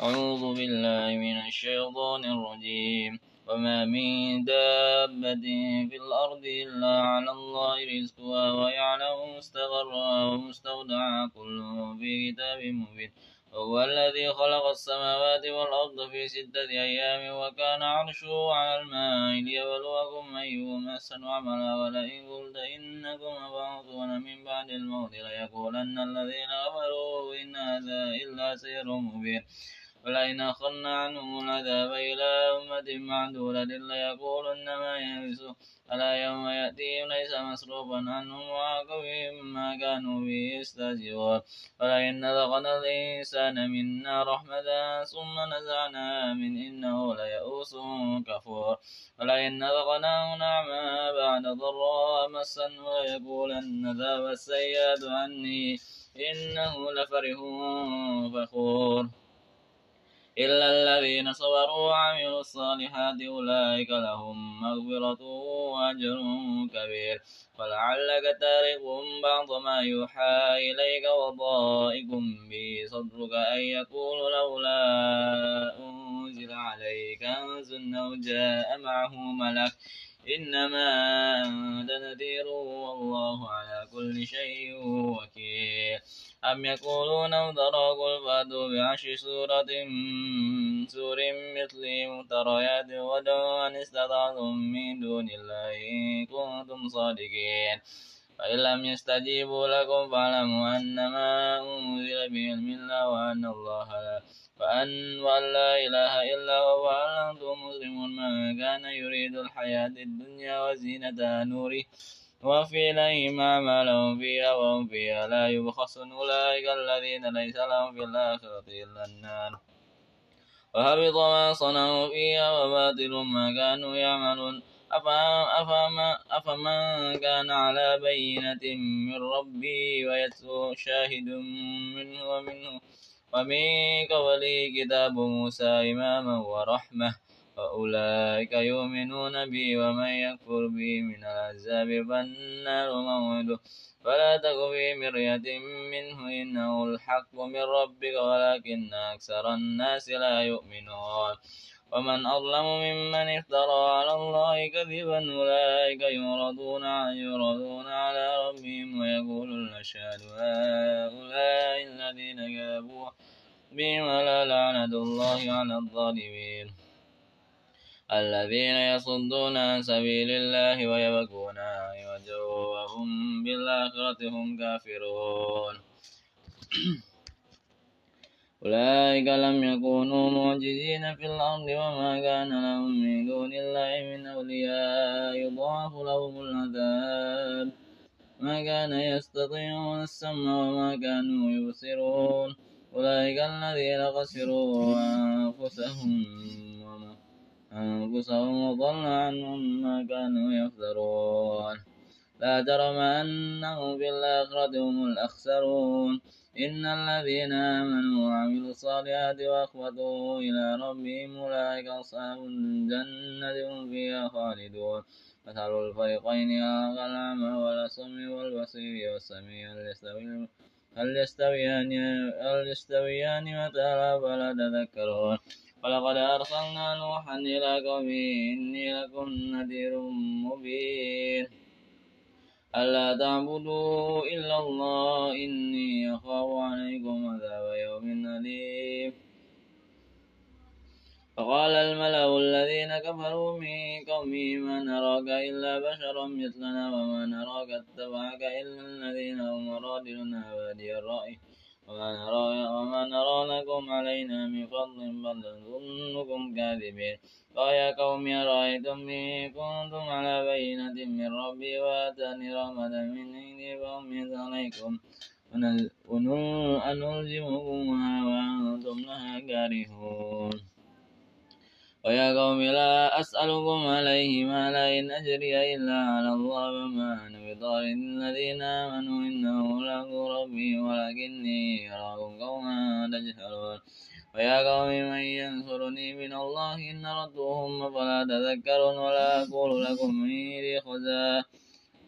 أعوذ بالله من الشيطان الرجيم. وما من دابة في الأرض إلا على الله رزقها ويعلم مستقرها ومستودعها كل في كتاب مبين. هو الذي خلق السماوات والأرض في ستة أيام وكان عرشه على الماء ليبلوكم أيهم أحسن عملا. ولئن قلت إنكم مبعوثون من بعد الموت ليقولن الذين كفروا إن هذا إلا سحر مبين. ولئن أخرنا عنهم العذاب إلى أمة معدودة ليقولن ما يلبسه ألا يوم يأتيهم ليس مصروفا عنهم وحاق بهم ما كانوا به يستهزئون. ولئن ذقنا الإنسان منا رحمة ثم نزعناها من إنه ليئوس كفور. ولئن ذقناه نعما بعد ضراء مسا وليقولن ذهب السيئات عني إنه لفرح فخور. إلا الذين صبروا وعملوا الصالحات أولئك لهم مغفرة وأجر كبير. فلعلك تارك بعض ما يوحى إليك وضائق به صدرك أن يقول لولا أنزل عليك كنز أو جاء معه ملك. إنما أنت نذير والله على كل شيء وكيل. أم يقولون افترى قل فأتوا بعشر سورة سور مثله مفتريات ودعوا أن استطعتم من دون الله إن كنتم صادقين. فإن لم يستجيبوا لكم فاعلموا أنما أنزل بعلم الله وأن الله لا وأن لا إله إلا هو. وأن أنتم مسلمون؟ من كان يريد الحياة الدنيا وزينتها نوره. وفي إليهم أعمالهم فيها وهم فيها لا يبخسون أولئك الذين ليس لهم في الآخرة إلا النار. وهبط ما صنعوا فيها وباطل ما كانوا يعملون. أفمن كان على بينة من ربي ويتلو شاهد منه ومنه. ومن قبله كتاب موسى إماما ورحمة. وأولئك يؤمنون به ومن يكفر به من العذاب فالنار موعده فلا تك في مرية منه إنه الحق من ربك ولكن أكثر الناس لا يؤمنون. ومن أظلم ممن افترى على الله كذبا أولئك يعرضون يعرضون على ربهم ويقول الأشهاد هؤلاء الذين كذبوا بهم ولا لعنة الله على الظالمين. الذين يصدون عن سبيل الله ويبكون عوجا وهم بالآخرة هم كافرون. أولئك لم يكونوا معجزين في الأرض وما كان لهم من دون الله من أولياء. يضاعف لهم العذاب. ما كان يستطيعون السمع وما كانوا يبصرون. أولئك الذين خسروا أنفسهم. أنفسهم وضل عنهم ما كانوا يفترون. لا جرم أنهم في الآخرة هم الأخسرون. إن الذين آمنوا وعملوا الصالحات وأخبتوا إلى ربهم أولئك أصحاب الجنة هم فيها خالدون. مثل الفريقين الأعمى والأصم والبصير والسميع هل يستويان هل يستويان مثلا فلا تذكرون. ولقد أرسلنا نوحا إلى قومه إني لكم نذير مبين ألا تعبدوا إلا الله إني أخاف عليكم عذاب يوم أليم فقال الملأ الذين كفروا من قومه ما نراك إلا بشرا مثلنا وما نراك اتبعك إلا الذين هم رادلنا بادي الرأي وما نرى, وما نرى لكم علينا من فضل بل نظنكم كاذبين. ويا قوم أرأيتم إن كنتم على بينة من ربي وآتاني رحمة من عندي فأميت عليكم أنلزمكمها وأنتم لها كارهون. ويا قوم لا أسألكم عليه مالا إن أجري إلا على الله وما أنا بطارد الذين آمنوا إنه له ربي ولكني أراكم قوما تجهلون. ويا قوم من ينصرني من الله إن ردوهم فلا تذكرون ولا أقول لكم إني خزائن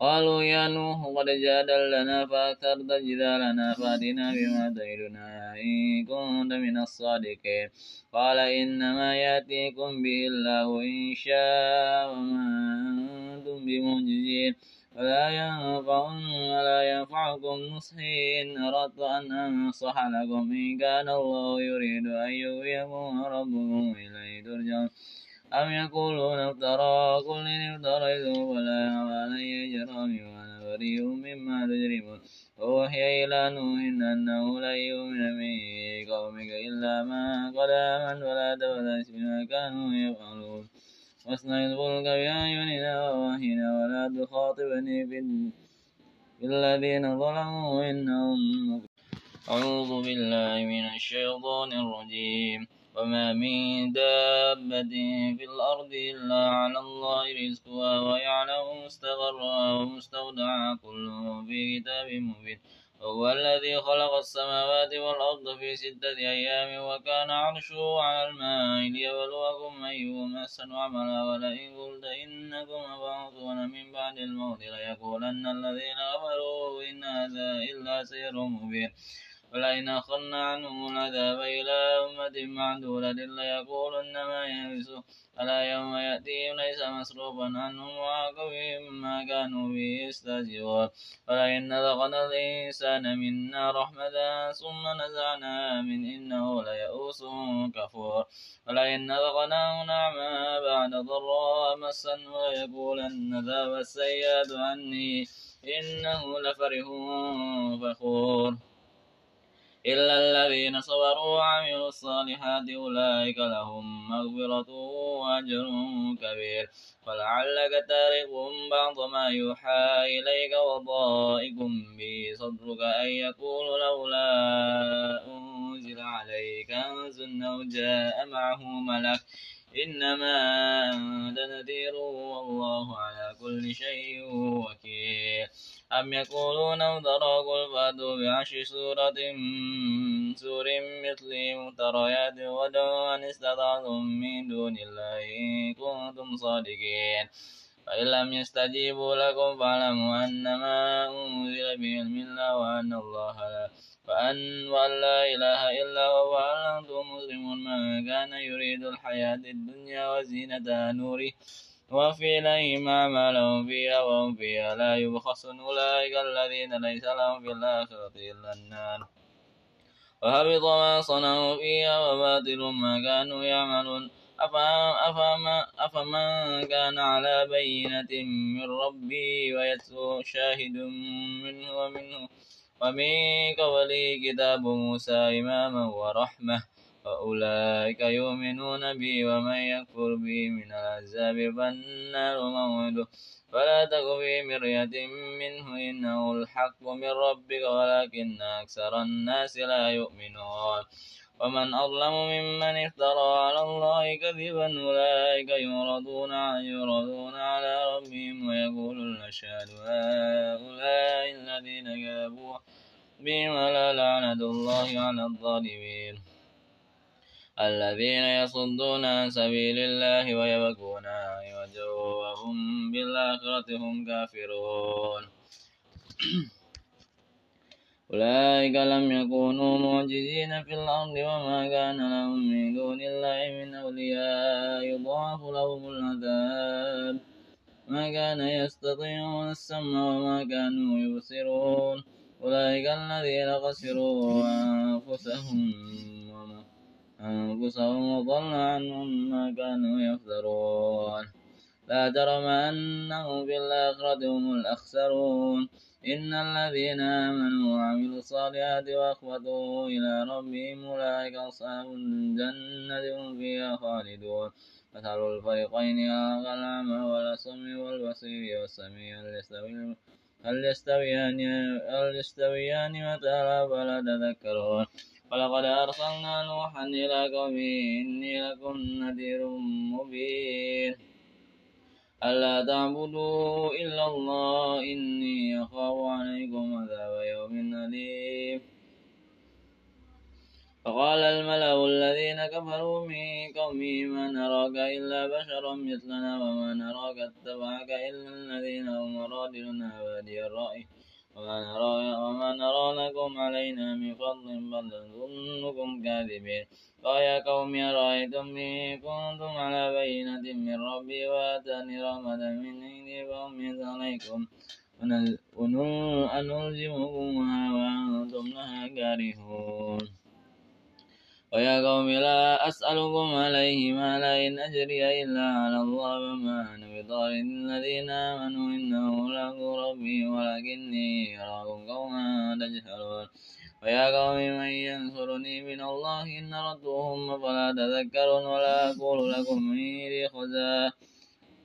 قالوا يا نوح قد جادلنا فأكثرت جدالنا فأتنا بما تعدنا إن كنت من الصادقين. قال إنما يأتيكم به الله إن شاء وما أنتم بمعجزين. ولا ينفع ولا ينفعكم نصحي إن أردت أن أنصح لكم إن كان الله يريد أن يغويكم ربكم إليه ترجعون. أم يقولون افترى قل إن افتريته فلا علي جرامي وأنا بريء مما تجرمون. أوحي إلى نوح أنه لن يؤمن من قومك إلا ما قد آمن ولا تبتئس بما كانوا يفعلون. واصنع الفلك بأعيننا ووحينا ولا تخاطبني في الذين ظلموا إنهم أعوذ بالله من الشيطان الرجيم. وما من دابة في الأرض إلا على الله رزقها ويعلم مستقرها ومستودعها كل في كتاب مبين هو الذي خلق السماوات والأرض في ستة أيام وكان عرشه على الماء ليبلوكم أيهم أحسن عملا ولئن قلت إنكم مبعوثون من بعد الموت ليقولن الذين كفروا إن هذا إلا سحر مبين ولئن أخرنا عنهم العذاب إلى أمة معدودة ليقولن ما يلبسه ألا يوم يأتيهم ليس مصروفا عنهم وعاقبهم ما كانوا به يستهزئون. ولئن ذقنا الإنسان منا رحمة ثم نزعناها من إنه ليئوس كفور. ولئن ذقناه نعما بعد ضراء مسا وليقولن ذهب السيئات عني إنه لفرح فخور. إلا الذين صبروا وعملوا الصالحات أولئك لهم مغفرة وأجر كبير. ولعلك تارك بعض ما يوحى إليك وضائق به صدرك أن يقول لولا أنزل عليك كنز أو جاء معه ملك. إنما أنت نذير والله على كل شيء وكيل. أم يقولون افترى قل فأتوا بعشر سورة سور مثله مفتريات ودعوا أن استطعتم من دون الله إن كنتم صادقين. فإن لم يستجيبوا لكم فاعلموا أنما أنزل بعلم الله وأن الله لا وأن لا إله إلا هو. وأن أنتم مسلمون؟ من كان يريد الحياة الدنيا وزينتها نوره وفي إليهم أعمالهم فيها وهم فيها لا يبخسون أولئك الذين ليس لهم في الآخرة إلا النار. وهبط ما صنعوا فيها وباطل ما كانوا يعملون. أفمن كان على بينة من ربي ويتلو شاهد منه ومنه. ومن قبله كتاب موسى إماما ورحمة. فأولئك يؤمنون به ومن يكفر به من الأحزاب فالنار موعده فلا تك في مرية منه إنه الحق من ربك ولكن أكثر الناس لا يؤمنون. ومن أظلم ممن افترى على الله كذبا أولئك يعرضون يعرضون على ربهم ويقول الأشهاد هؤلاء الذين كذبوا بهم ولا لعنة الله على الظالمين. الذين يصدون عن سبيل الله ويبغونها عوجا وهم بالآخرة هم كافرون. أولئك لم يكونوا معجزين في الأرض وما كان لهم من دون الله من أولياء. يضاعف لهم العذاب. ما كان يستطيعون السمع وما كانوا يبصرون. أولئك الذين خسروا أنفسهم أنفسهم وضل عنهم ما كانوا يفترون. لا جرم أنهم في الآخرة هم الأخسرون. إن الذين آمنوا وعملوا الصالحات وأخبتوا إلى ربهم أولئك أصحاب الجنة هم فيها خالدون. مثل الفريقين الأعمى والأصم والبصير والسميع هل يستويان هل يستويان مثلا فلا تذكرون ولقد أرسلنا نوحا إلى قومه إني لكم نذير مبين. ألا تعبدوا إلا الله إني أخاف عليكم عذاب يوم أليم. فقال الملأ الذين كفروا من قومه ما نراك إلا بشرا مثلنا وما نراك اتبعك إلا الذين هم رادلنا بادي الرأي. وما نرى وما نرى لكم علينا من فضل بل نظنكم كاذبين. قال يا قوم أرأيتم إن كنتم على بينة من ربي وآتاني رحمة من عندي فأميت عليكم؟ ونلزمكمها وأنتم لها كارهون. ويا قوم لا أسألكم عليه مالا إن أجري إلا على الله وما أنا بطارد الذين آمنوا إنه ملاقو ربي ولكني أراكم قوما تجهلون. ويا قوم من ينصرني من الله إن ردوهم فلا تذكرون ولا أقول لكم إني خزائن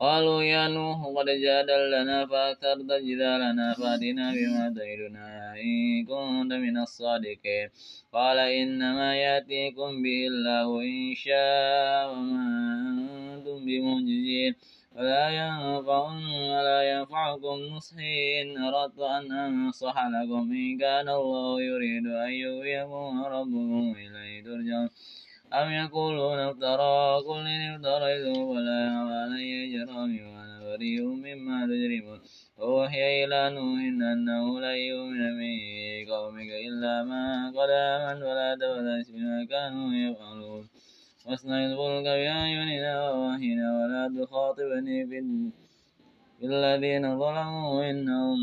قالوا يا نوح قد جادلنا فأكثرت جدالنا فأتنا بما تعدنا إن كنت من الصادقين. قال إنما يأتيكم به الله إن شاء وما أنتم بمعجزين. ولا ينفع ولا ينفعكم نصحي إن أردت أن أنصح لكم إن كان الله يريد أن يغويكم ربكم إليه ترجعون. أم يقولون افترى قل إن افتريته ولا علي جرامي وأنا بريء مما تجرمون. أوحي إلى نوح أنه لن يؤمن من قومك إلا ما قد آمن ولا تبتئس بما كانوا يفعلون. واصنع الفلك بأعيننا ووحينا ولا تخاطبني في الذين ظلموا إنهم